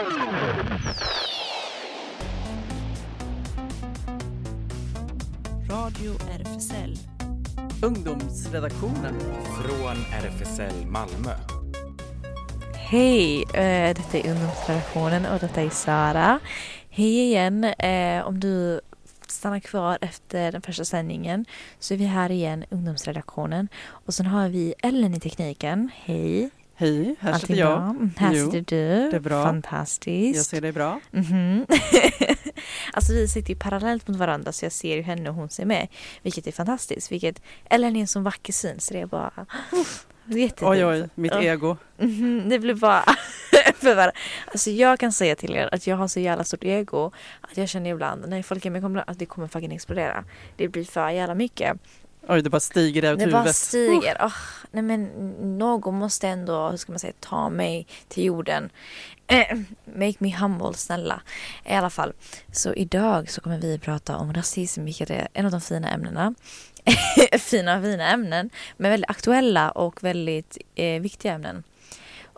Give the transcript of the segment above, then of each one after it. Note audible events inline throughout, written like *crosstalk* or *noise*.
Radio RFSL. Ungdomsredaktionen. Från RFSL Malmö. Hej, eh, detta är ungdomsredaktionen och detta är Sara. Hej igen. Eh, om du stannar kvar efter den första sändningen så är vi här igen, ungdomsredaktionen. Och sen har vi Ellen i tekniken. Hej. Hej, här Allting sitter jag. bra? Mm, Här Jo, sitter du. det är bra. Fantastiskt. Jag ser dig bra. Mhm. *laughs* alltså vi sitter ju parallellt mot varandra så jag ser ju henne och hon ser mig. Vilket är fantastiskt. Vilket, Ellen är en sån vacker syn så det är bara jättefint. Oj, oj, mitt Ja. ego. Mhm, det blir bara *laughs* för varandra. Alltså jag kan säga till er att jag har så jävla stort ego att jag känner ibland när folk är med kommer att det kommer fucking explodera. Det blir för jävla mycket. Oj, det bara stiger ut Det huvudet. bara stiger. Åh, nej men någon måste ändå, hur ska man säga, ta mig till jorden. Eh, Make me humble, snälla. I alla fall. Så idag så kommer vi prata om rasism, vilket är en av de fina ämnena. *laughs* fina, fina ämnen. Men väldigt aktuella och väldigt eh, viktiga ämnen.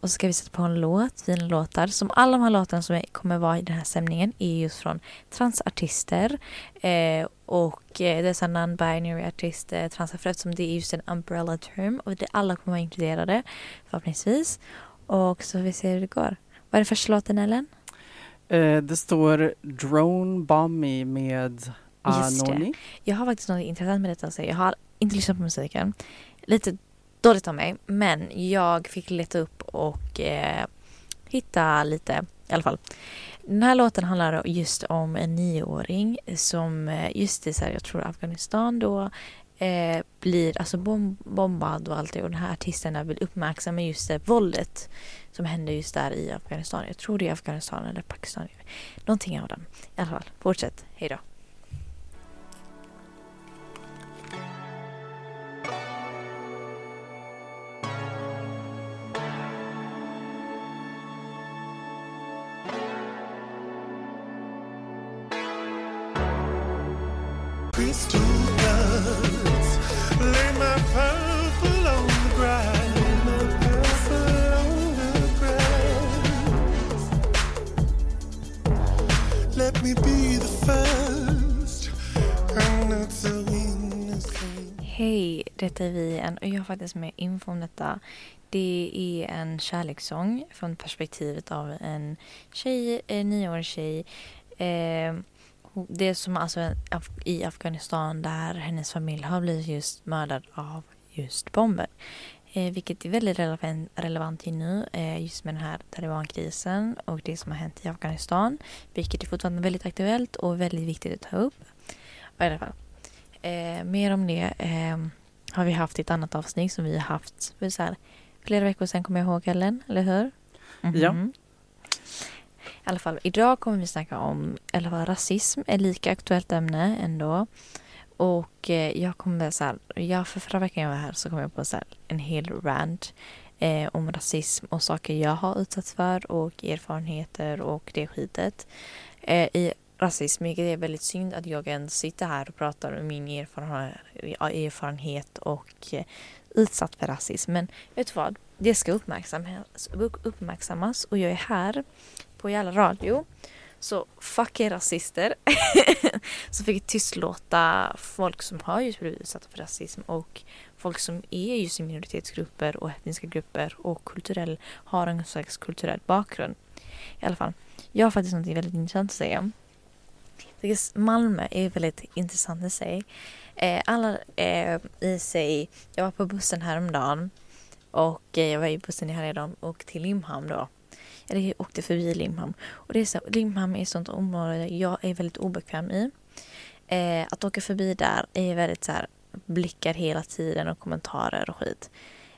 Och så ska vi sätta på en låt, fina låtar. Som alla de här låtarna som kommer vara i den här sändningen är just från transartister. Eh, och eh, dessa non-binary artister, transar, eftersom det är just en umbrella term och det alla kommer vara inkluderade förhoppningsvis. Och så får vi se hur det går. Vad är den första låten Ellen? Eh, det står Drone Bomby med Just det. Anoni. Jag har faktiskt något intressant med detta att säga. Jag har inte lyssnat på musiken. Lite dåligt av mig. Men jag fick leta upp och eh, hitta lite i alla fall. Den här låten handlar just om en nioåring som eh, just i så här, jag tror Afghanistan då eh, blir alltså bomb bombad och allt det och den här artisterna vill uppmärksamma just det våldet som händer just där i Afghanistan. Jag tror det är Afghanistan eller Pakistan. Någonting av dem. I alla fall, fortsätt. Hej crystal. Lay my purple on the. My purple on the. Let me be the first. I'm not so innocent. Hej, detta är vi igen och jag har faktiskt med info om detta. Det är en kärlekssång från perspektivet av en tjej, en nioårig tjej. Eh, det är som alltså Af- i Afghanistan där hennes familj har blivit just mördad av just bomber. Eh, vilket är väldigt relevant, relevant i nu eh, just med den här talibankrisen och det som har hänt i Afghanistan. Vilket är fortfarande väldigt aktuellt och väldigt viktigt att ta upp. I alla fall. Eh, mer om det eh, har vi haft i ett annat avsnitt som vi har haft för så här, flera veckor sedan kommer jag ihåg Ellen, eller hur? Ja. I alla fall, idag kommer vi snacka om, eller vad, rasism är lika aktuellt ämne ändå. Och eh, jag kommer så här, ja för förra veckan jag var här så kom jag på så här, en hel rant eh, om rasism och saker jag har utsatts för och erfarenheter och det skitet. Eh, I rasism, vilket är väldigt synd att jag ens sitter här och pratar om min erfarenhet, och eh, utsatt för rasism. Men vet du vad? Det ska uppmärksammas och jag är här på jävla radio. Så fuck er rasister. *laughs* så fick jag tystlåta folk som har just blivit utsatta för rasism och folk som är just i minoritetsgrupper och etniska grupper och kulturell, har en slags kulturell bakgrund. I alla fall, jag har faktiskt något väldigt intressant att säga. Malmö är väldigt intressant i sig. Eh, alla är i sig, jag var på bussen häromdagen och eh, jag var i bussen i Härjedalen och till Limhamn då. Eller jag åkte förbi Limhamn. Och det är så, Limhamn är ett sånt område jag är väldigt obekväm i. Eh, att åka förbi där är väldigt så här blickar hela tiden och kommentarer och skit.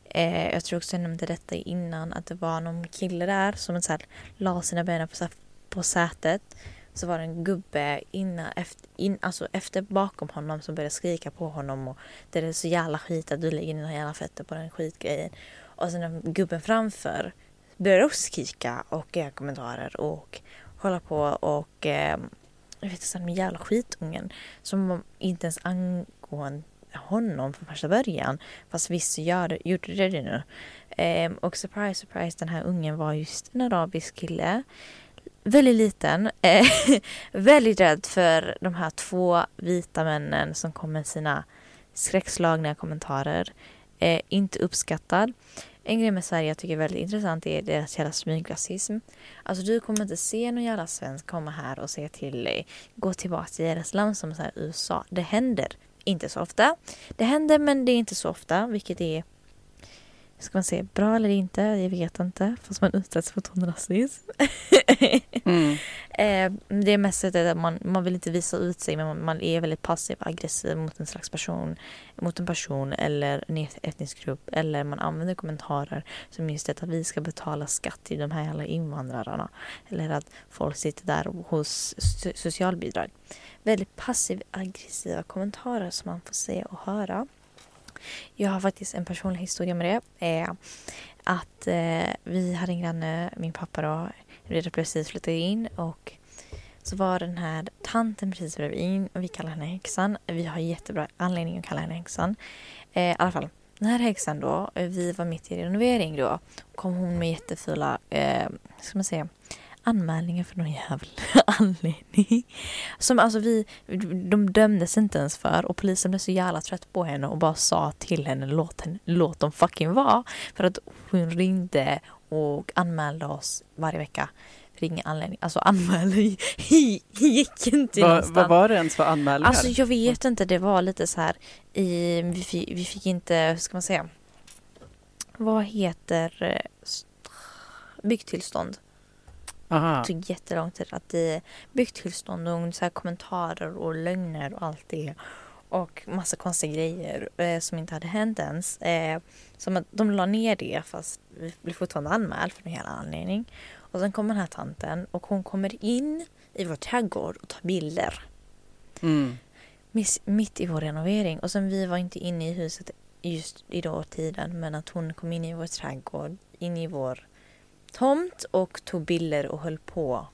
Eh, jag tror också jag nämnde detta innan att det var någon kille där som så här, la sina ben på, så här, på sätet. Så var det en gubbe innan, efter, in, alltså efter bakom honom som började skrika på honom och det är så jävla skit att du lägger dina jävla fötter på den skitgrejen. Och sen gubben framför började också och göra kommentarer och hålla på och eh, jag vet inte, den jävla skitungen som inte ens angående honom från första början. Fast visst gör gjorde det det nu. Eh, och surprise, surprise, den här ungen var just en arabisk kille. väldigt liten. Eh, *laughs* väldigt rädd för de här två vita männen som kom med sina skräckslagna kommentarer. Eh, inte uppskattad. En grej med Sverige jag tycker är väldigt intressant är deras jävla smygrasism. Alltså du kommer inte se någon jävla svensk komma här och säga till dig gå tillbaka till deras land som så här USA. Det händer inte så ofta. Det händer men det är inte så ofta vilket är Ska man säga bra eller inte? Jag vet inte. Fast man utsätts för tonrasism. *laughs* Mm. *laughs* Eh, det är mest att man, man vill inte visa ut sig men man, man är väldigt passiv och aggressiv mot en slags person. Mot en person eller en et- etnisk grupp. Eller man använder kommentarer som just det att vi ska betala skatt till de här jävla invandrarna. Eller att folk sitter där hos so- socialbidrag. Väldigt passiv aggressiva kommentarer som man får se och höra. Jag har faktiskt en personlig historia med det. Eh, att eh, vi hade en granne, min pappa då, vi hade precis flyttat in och så var den här tanten precis bredvid in och vi kallar henne häxan. Vi har jättebra anledning att kalla henne häxan. Eh, I alla fall, den här häxan då, eh, vi var mitt i renovering då. Kom hon med jättefula, eh, ska man säga, anmälningar för någon jävla *laughs* anledning. Som alltså vi, de dömdes inte ens för och polisen blev så jävla trött på henne och bara sa till henne låt, henne, låt dem fucking vara. För att hon ringde och anmälde oss varje vecka. För ingen anledning. Alltså anmälde *laughs* gick inte Vad, någonstans. vad var det ens för anmälningar? Alltså jag vet inte, det var lite så här i, vi, fick, vi fick inte, hur ska man säga, vad heter eh, st- byggtillstånd? Aha. Det tog jättelång tid att det byggtillstånd och så kommentarer och lögner och allt det. Och massa konstiga grejer eh, som inte hade hänt ens. Eh, som att de la ner det fast vi blev fortfarande anmäld för en hel anledning. Och sen kommer den här tanten och hon kommer in i vår trädgård och tar bilder. Mm. Miss, mitt i vår renovering. Och sen vi var inte inne i huset just i tiden. Men att hon kom in i vår trädgård, in i vår tomt och tog bilder och höll på.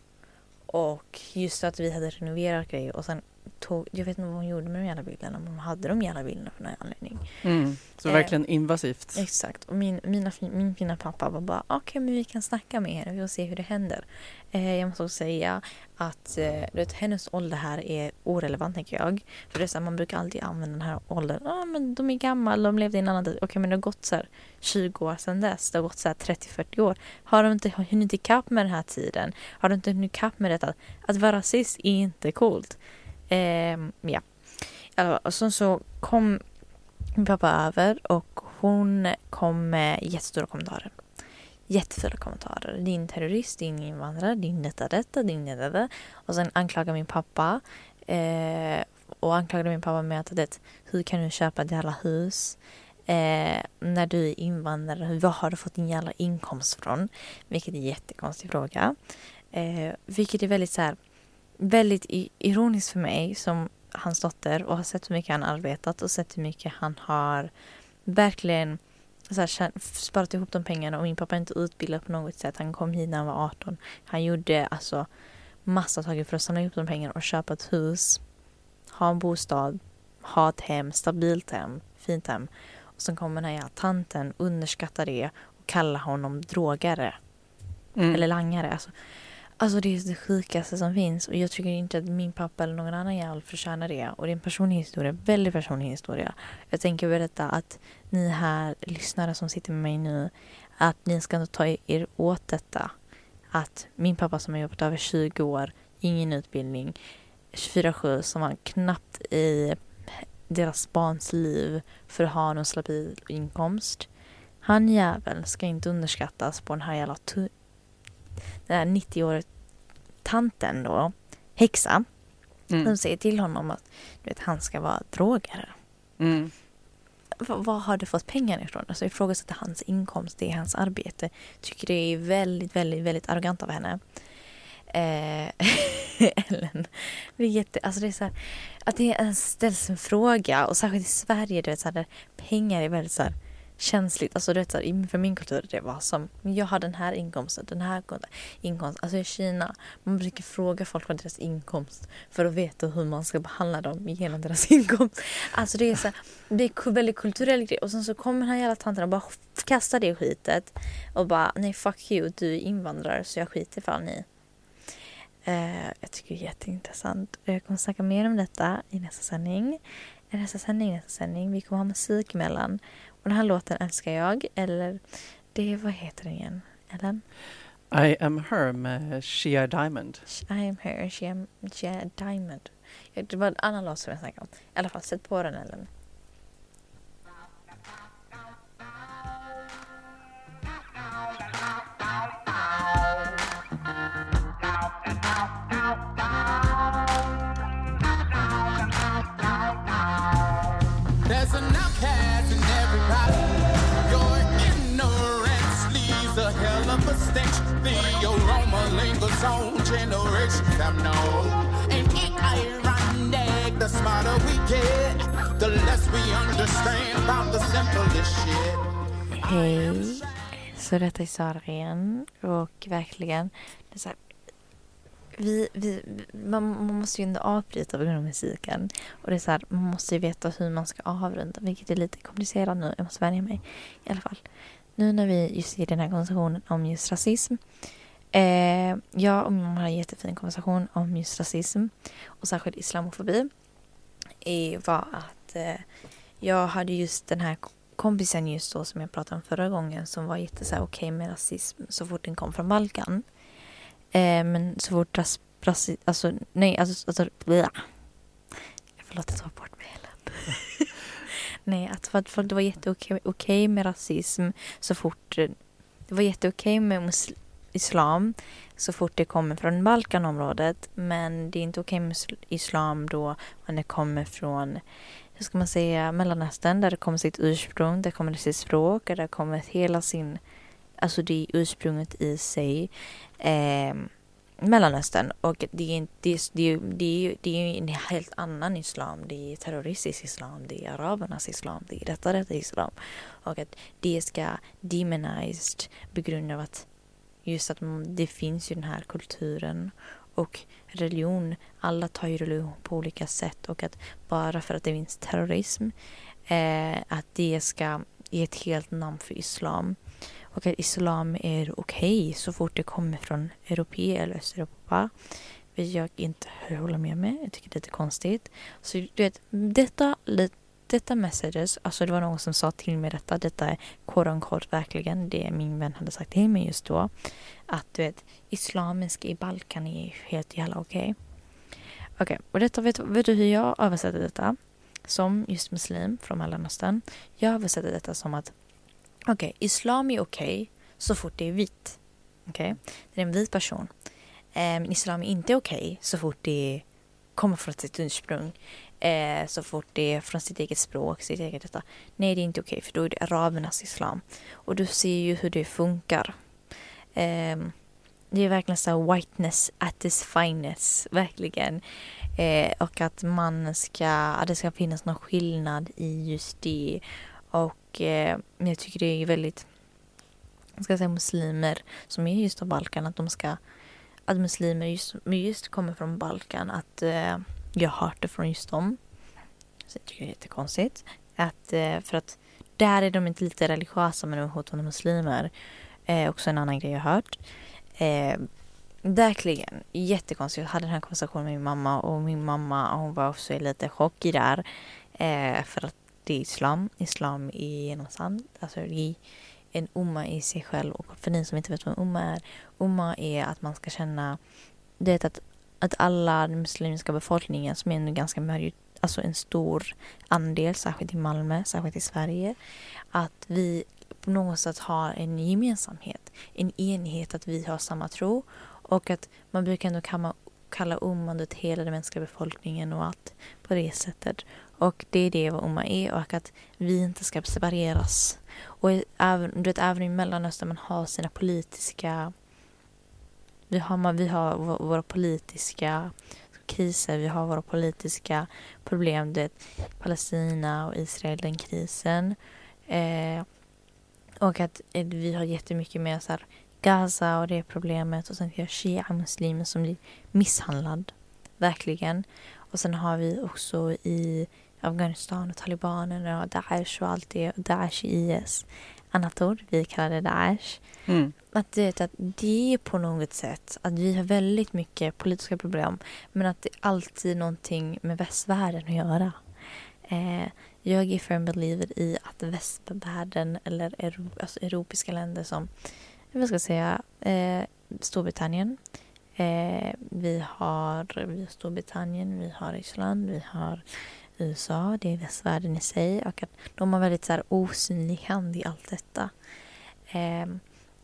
Och just att vi hade renoverat grejer och sen tog, jag vet inte vad hon gjorde med de jävla bilderna men hon hade de jävla bilderna för någon anledning. Mm. Så Eh, verkligen invasivt. Exakt. Och min, mina, min fina pappa var bara okej men vi kan snacka med henne, vi får se hur det händer. Eh, jag måste också säga att eh, vet, hennes ålder här är orelevant tänker jag. För det är så här, man brukar alltid använda den här åldern. Ja ah, men de är gamla, de levde i en annan tid. Okej men det har gått så här 20 år sedan dess. Det har gått så här 30-40 år. Har de inte hunnit ikapp med den här tiden? Har de inte hunnit ikapp med detta? Att vara rasist är inte coolt. Eh, ja. Alltså, och sen så kom min pappa över och hon kom med jättestora kommentarer. Jättefula kommentarer. Din terrorist, din invandrare, din detta, detta, din detta, detta. Och sen anklagar min pappa. Eh, och anklagade min pappa med att det, hur kan du köpa ett jävla hus? Eh, när du är invandrare, var har du fått din jävla inkomst från? Vilket är en jättekonstig fråga. Eh, vilket är väldigt så här, väldigt ironiskt för mig som hans dotter och har sett hur mycket han arbetat och sett hur mycket han har verkligen så här, sparat ihop de pengarna och min pappa är inte utbildad på något sätt. Han kom hit när han var 18. Han gjorde alltså massa saker för att samla ihop de pengarna och köpa ett hus, ha en bostad, ha ett hem, stabilt hem, fint hem. Och sen kommer den här jävla tanten, underskattar det och kallar honom drogare Mm. eller langare. Alltså, alltså det är det sjukaste som finns och jag tycker inte att min pappa eller någon annan jävel förtjänar det. Och det är en personlig historia, väldigt personlig historia. Jag tänker berätta att ni här lyssnare som sitter med mig nu, att ni ska inte ta er åt detta. Att min pappa som har jobbat över 20 år, ingen utbildning, 24-7 som var knappt i deras barns liv för att ha någon stabil inkomst. Han jäveln ska inte underskattas på den här jävla den här 90-åriga tanten då, häxa, Mm. som säger till honom att du vet, han ska vara drogare. Mm. V- vad har du fått pengar ifrån? Alltså ifrågasätta hans inkomst, det är hans arbete. Tycker det är väldigt, väldigt, väldigt arrogant av henne. Eh, *laughs* Ellen. Det är jätte, alltså det är så här, att det ens ställs en fråga och särskilt i Sverige, du vet så här, där pengar är väldigt så här känsligt. Alltså du vet så här, för min kultur det var som, jag har den här inkomsten, den här inkomsten. Alltså i Kina, man brukar fråga folk vad deras inkomst för att veta hur man ska behandla dem genom deras *laughs* inkomst. Alltså det är så här, det är en väldigt kulturell grej. Och sen så kommer den här jävla tanten och bara kastar det skitet och bara nej fuck you, du är invandrare så jag skiter fan i. Uh, jag tycker det är jätteintressant. Och Jag kommer snacka mer om detta i nästa sändning. I nästa sändning, nästa sändning. Vi kommer ha musik emellan. Och den här låten älskar jag. Eller, det, vad heter den igen? Ellen? I am her med Shia Diamond. I am am, she am diamond. Det var en annan låt som jag snackade om. I alla fall, sätt på den Ellen. There's an sound generation them have And it ironic? The smarter we get, the less we understand about the simplest shit. Hej. Så detta är Sara igen. Och verkligen, det är så här, vi, vi, man, man måste ju ändå avbryta på grund av musiken. Och det är så här, man måste ju veta hur man ska avrunda, vilket är lite komplicerat nu. Jag måste vänja mig. I alla fall. Nu när vi just i den här konversationen om just rasism. Eh, jag och min mamma har en jättefin konversation om just rasism. Och särskilt islamofobi. I var att eh, jag hade just den här kompisen just då som jag pratade om förra gången som var jätte okej okay okej med rasism så fort den kom från Balkan. Eh, men så fort ras, rasi, alltså nej alltså, alltså blä. Förlåt jag tar bort mig hela. *laughs* nej att för att folk det var jätteokej okej med rasism så fort eh, det var jätteokej med muslim islam så fort det kommer från Balkanområdet men det är inte okej med islam då när det kommer från hur ska man säga, Mellanöstern där det kommer sitt ursprung, där kommer det sitt språk, där det kommer hela sin, alltså det är ursprunget i sig, eh, Mellanöstern. Och det är, inte, det, är, det, är, det, är, det är en helt annan islam, det är terroristisk islam, det är arabernas islam, det är detta, detta islam. Och att det ska demonized på grund av att just att det finns ju den här kulturen och religion, alla tar ju religion på olika sätt och att bara för att det finns terrorism eh, att det ska ge ett helt namn för islam och att islam är okej så fort det kommer från Europa eller Östeuropa Vilket jag inte håller med mig. Jag tycker det är lite konstigt. Så du vet, detta, detta messages, alltså det var någon som sa till mig detta, detta är quote unquote verkligen det min vän hade sagt till mig just då. Att du vet, islamisk i Balkan är helt jävla okej. Okej, och detta, vet, vet du hur jag översätter detta? Som just muslim från Mellanöstern. Jag översätter detta som att okej, islam är okej så fort det är vit. Okej, det är en vit person. Eh, islam är inte okej så fort det kommer från sitt ursprung. Eh, så fort det är från sitt eget språk, sitt eget detta. Nej, det är inte okej för då är det arabernas islam. Och du ser ju hur det funkar. Eh, det är verkligen så whiteness at its finest, verkligen. Eh, och att man ska, att det ska finnas någon skillnad i just det. Och eh, jag tycker det är väldigt, jag ska säga muslimer som är just av Balkan, att de ska, att muslimer just, just kommer från Balkan, att eh, jag har hört det från just dem. Så jag tycker det är jättekonstigt. Att, eh, för att där är de inte lite religiösa men de är hotande muslimer. Eh, också en annan grej jag har hört. Eh, verkligen jättekonstigt. Jag hade den här konversationen med min mamma och min mamma hon var också lite chockig där. Eh, för att det är islam. Islam är genomsand. Alltså i en umma i sig själv. Och för ni som inte vet vad en umma är. Umma är att man ska känna det är att, att alla den muslimska befolkningen som är en ganska alltså en stor andel, särskilt i Malmö, särskilt i Sverige, att vi på något sätt har en gemensamhet, en enighet att vi har samma tro och att man brukar ändå kalla, kalla ummandet hela den mänskliga befolkningen och allt på det sättet. Och det är det vad umma är och att vi inte ska separeras. Och även, du vet, även i Mellanöstern man har sina politiska vi har, vi har våra politiska kriser, vi har våra politiska problem. Det Palestina och Israel, den krisen. Eh, och att eh, vi har jättemycket med så här, Gaza och det problemet. Och sen har vi shia-muslimer som blir misshandlad. Verkligen. Och sen har vi också i Afghanistan och talibanerna och Daesh och allt det. Daesh i IS annat ord, vi kallar det Daesh. Mm. Att det, att det är på något sätt att vi har väldigt mycket politiska problem men att det är alltid någonting med västvärlden att göra. Eh, jag är firm believer i att västvärlden eller Euro, alltså europeiska länder som vad ska jag säga, eh, Storbritannien. Eh, vi, har, vi har Storbritannien, vi har Ryssland, vi har USA, det är västvärlden i sig och att de har väldigt så här, osynlig hand i allt detta. Eh,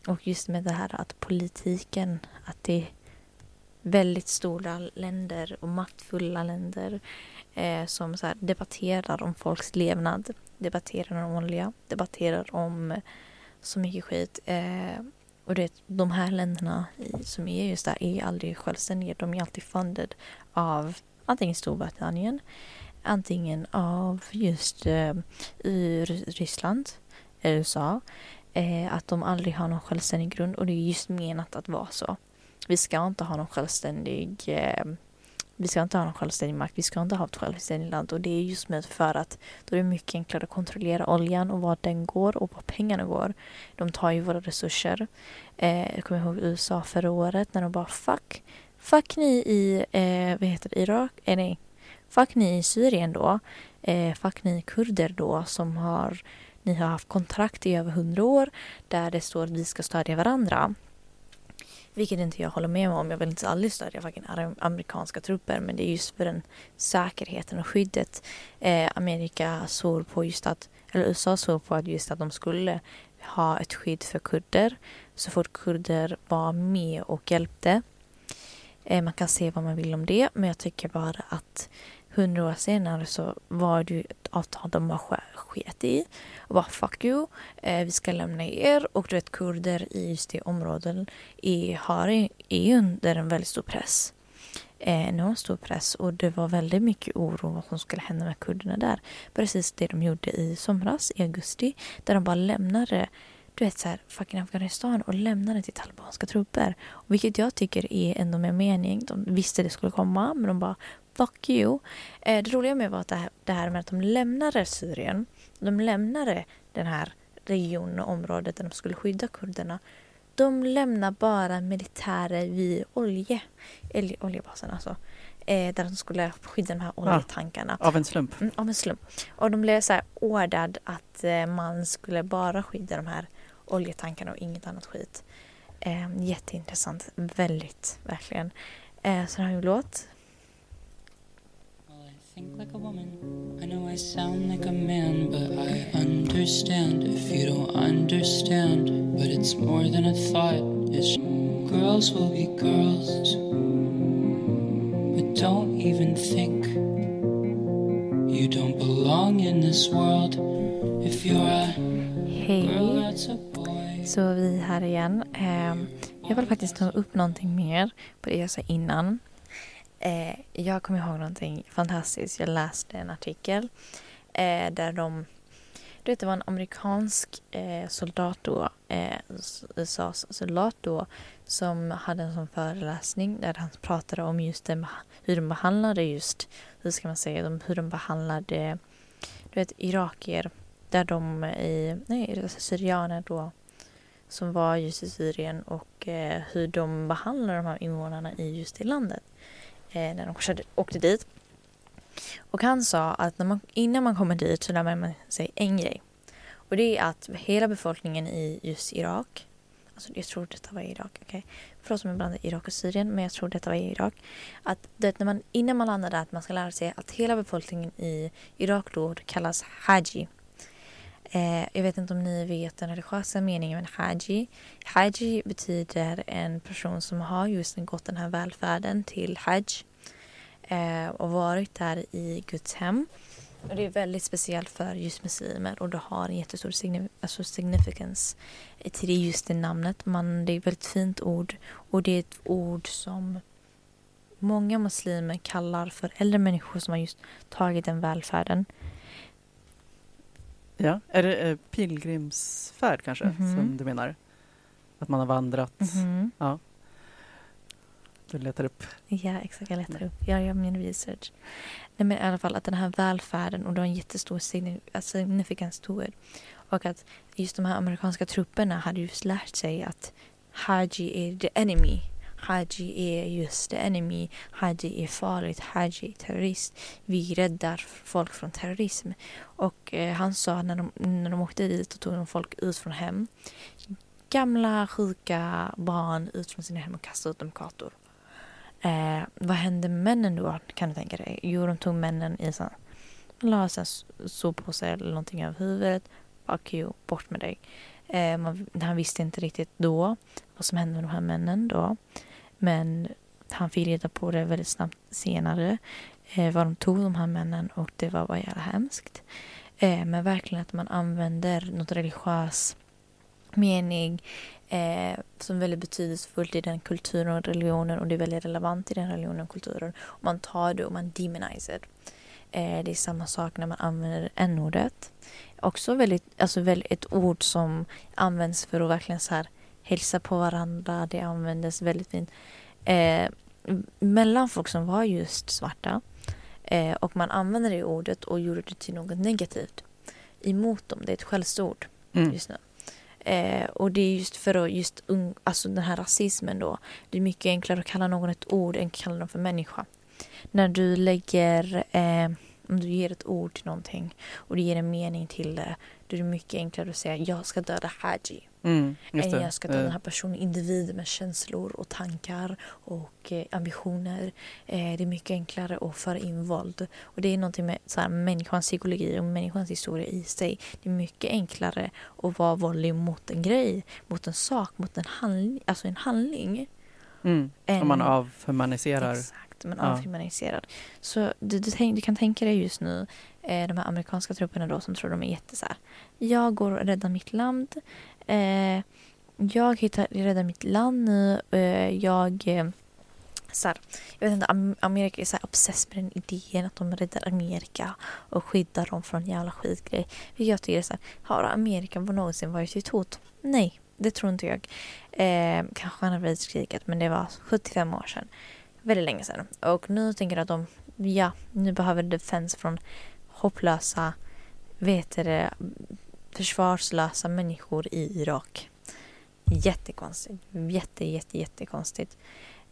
och just med det här att politiken, att det är väldigt stora länder och maktfulla länder eh, som så här, debatterar om folks levnad, debatterar om olja, debatterar om så mycket skit. Eh, och det, de här länderna i, som är just där är aldrig självständiga. De är alltid funded av antingen Storbritannien, antingen av just eh, Ryssland, eh, USA. Eh, att de aldrig har någon självständig grund och det är just menat att vara så. Vi ska inte ha någon självständig eh, vi ska inte ha någon självständig makt, vi ska inte ha ett självständigt land och det är just med för att då är det mycket enklare att kontrollera oljan och var den går och var pengarna går. De tar ju våra resurser. Eh, jag kommer ihåg USA förra året när de bara fuck, fuck ni i, eh, vad heter det, Irak? Eh, nej, fuck ni i Syrien då. Eh, fuck ni kurder då som har, ni har haft kontrakt i över hundra år där det står att vi ska stödja varandra. Vilket inte jag håller med om. Jag vill inte alls stödja amerikanska trupper men det är just för den säkerheten och skyddet. Eh, Amerika såg på just att, eller USA såg på att just att de skulle ha ett skydd för kurder så fort kurder var med och hjälpte. Eh, man kan se vad man vill om det men jag tycker bara att hundra år senare så var det ju ett avtal de har sket i. Och bara fuck you, eh, vi ska lämna er. Och du vet kurder i just det området är, har, är under en väldigt stor press. Eh, enormt stor press och det var väldigt mycket oro vad som skulle hända med kurderna där. Precis det de gjorde i somras, i augusti, där de bara lämnade du vet så här, fucking Afghanistan och lämnade till talibanska trupper. Vilket jag tycker är ändå med mening. De visste det skulle komma men de bara fuck you. Eh, det roliga med var att det här, det här med att de lämnade Syrien, de lämnade den här regionen och området där de skulle skydda kurderna. De lämnar bara militärer vid olje, eller oljebasen alltså. Eh, där de skulle skydda de här oljetankarna. av en slump? Mm, av en slump. Och de blev så här ordrad att eh, man skulle bara skydda de här oljetankarna och inget annat skit. Eh, jätteintressant. Väldigt, verkligen. Eh, sen har vi en låt think like a woman. I know I sound like a man, but I understand if you don't understand. But it's more than a thought. It's girls will be girls. But don't even think you don't belong in this world. If you're a Hej så vi är här igen. Ehm, jag vill faktiskt ta upp någonting mer på det jag sa innan. Eh, jag kommer ihåg någonting fantastiskt. Jag läste en artikel eh, där de... Du vet, det var en amerikansk eh, soldat då, USAs soldat då, som hade en sån föreläsning där han pratade om just det, hur de behandlade just, hur ska man säga, hur de behandlade, du vet, irakier, där de i, nej, syrianer då, som var just i Syrien och eh, hur de behandlade de här invånarna i just det landet eh, när de körde, åkte dit. Och han sa att när man, innan man kommer dit så lär man sig en grej. Och det är att hela befolkningen i just Irak, alltså jag tror detta var Irak, okej. Okay. Förlåt om jag blandar Irak och Syrien, men jag tror detta var Irak. Att det, när man, innan man landar där, att man ska lära sig att hela befolkningen i Irak då kallas Haji. Eh, jag vet inte om ni vet den religiösa meningen med Haji. Haji betyder en person som har just gått den här välfärden till Hajj eh, och varit där i Guds hem. Och det är väldigt speciellt för just muslimer och det har en jättestor signif alltså significance till just det namnet. Man, det är ett väldigt fint ord och det är ett ord som många muslimer kallar för äldre människor som har just tagit den välfärden. Ja, är det eh, pilgrimsfärd kanske Mhm. som du menar? Att man har vandrat? Mhm. Ja. Du letar upp. Ja, exakt. Jag letar upp. Jag gör min research. Nej, men i alla fall att den här välfärden och det har en jättestor alltså significance to it. Och att just de här amerikanska trupperna hade just lärt sig att Haji är the enemy. Haji är just the enemy. Haji är farligt. Haji är terrorist. Vi räddar folk från terrorism. Och eh, han sa när de, när de åkte dit och tog de folk ut från hem. Gamla, sjuka barn ut från sina hem och kastade ut dem på gator. Eh, vad hände med männen då kan du tänka dig? Jo, de tog männen i sån la en soppåse eller någonting över huvudet. Fuck you, bort med dig. Eh, man, han visste inte riktigt då vad som hände med de här männen då. Men han fick reda på det väldigt snabbt senare. Eh, vad de tog de här männen och det var bara jävla hemskt. Eh, men verkligen att man använder något religiös mening eh, som är väldigt betydelsefullt i den kulturen och religionen och det är väldigt relevant i den religionen och kulturen. Och man tar det och man demoniserar. Eh, det är samma sak när man använder n-ordet. Också väldigt, alltså väldigt ett ord som används för att verkligen så här hälsa på varandra. Det användes väldigt fint eh, mellan folk som var just svarta. Eh, och man använde det ordet och gjorde det till något negativt emot dem. Det är ett skällsord Mm. just nu. Eh, och det är just för att just un- alltså den här rasismen då. Det är mycket enklare att kalla någon ett ord än att kalla dem för människa. När du lägger, eh, om du ger ett ord till någonting och du ger en mening till det. Då är det mycket enklare att säga jag ska döda Haji. Mm, Än jag ska döda den här personen, individ med känslor och tankar och eh, ambitioner. Eh, det är mycket enklare att föra in våld. Och det är någonting med så här, människans psykologi och människans historia i sig. Det är mycket enklare att vara våldlig mot en grej, mot en sak, mot en handling. Alltså en handling. mm. än- Om man avhumaniserar. Exakt, men Ja. avhumaniserad. Så du, du, tänk, du kan tänka dig just nu eh, de här amerikanska trupperna då som tror de är jätte så här. Jag går och räddar mitt land. Eh, jag hittar, räddar mitt land nu. Eh, jag eh, så här, jag vet inte, Am- Amerika är så här obsessed med den idén att de räddar Amerika och skyddar dem från jävla skitgrej. Vilket jag tycker är så här, har Amerika någonsin varit ett hot? Nej, det tror inte jag. Eh, kanske andra världskriget, men det var 75 år sedan. Väldigt länge sedan. Och nu tänker jag att de, ja, nu behöver defense från hopplösa, vet det, försvarslösa människor i Irak. Jättekonstigt. Jätte, jätte, jättekonstigt.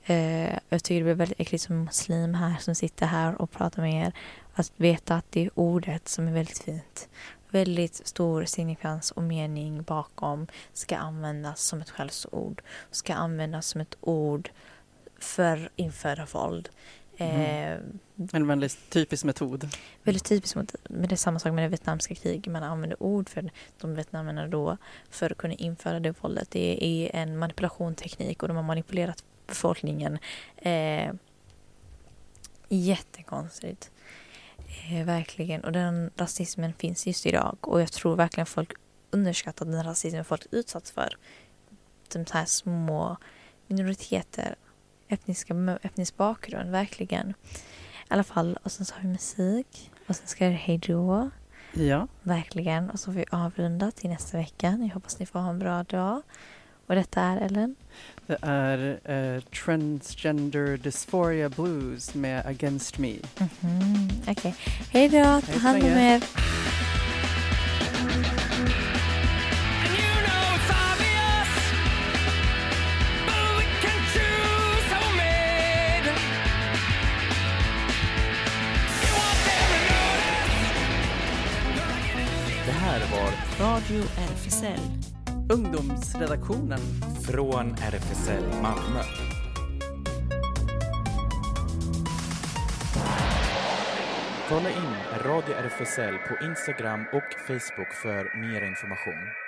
Uh, jag tycker det blir väldigt äckligt som muslim här som sitter här och pratar med er. Att veta att det är ordet som är väldigt fint. Väldigt stor signifikans och mening bakom ska användas som ett skällsord. Ska användas som ett ord för införa våld. Eh, En väldigt typisk metod. väldigt typiskt mot, men det är samma sak med det vietnamesiska kriget. Man använder ord för de vietnamerna då för att kunna införa det våldet. Det är en manipulationsteknik och de har manipulerat befolkningen. Eh, jättekonstigt. Eh, verkligen. Och den rasismen finns just idag. Och jag tror verkligen folk underskattar den rasismen folk utsatts för. De här små minoriteter, etniska, etnisk bakgrund, verkligen. I alla fall, och sen så har vi musik. Och sen ska det hej då. Ja. Verkligen. Och så får vi avrunda till nästa vecka. Jag hoppas ni får ha en bra dag. Och detta är Ellen. Det är eh, Transgender Dysphoria Blues med Against Me. Mhm, Okej. Hej då. Ta hand om er. Radio RFSL. Ungdomsredaktionen. från RFSL Malmö. Kolla in Radio RFSL på Instagram och Facebook för mer information.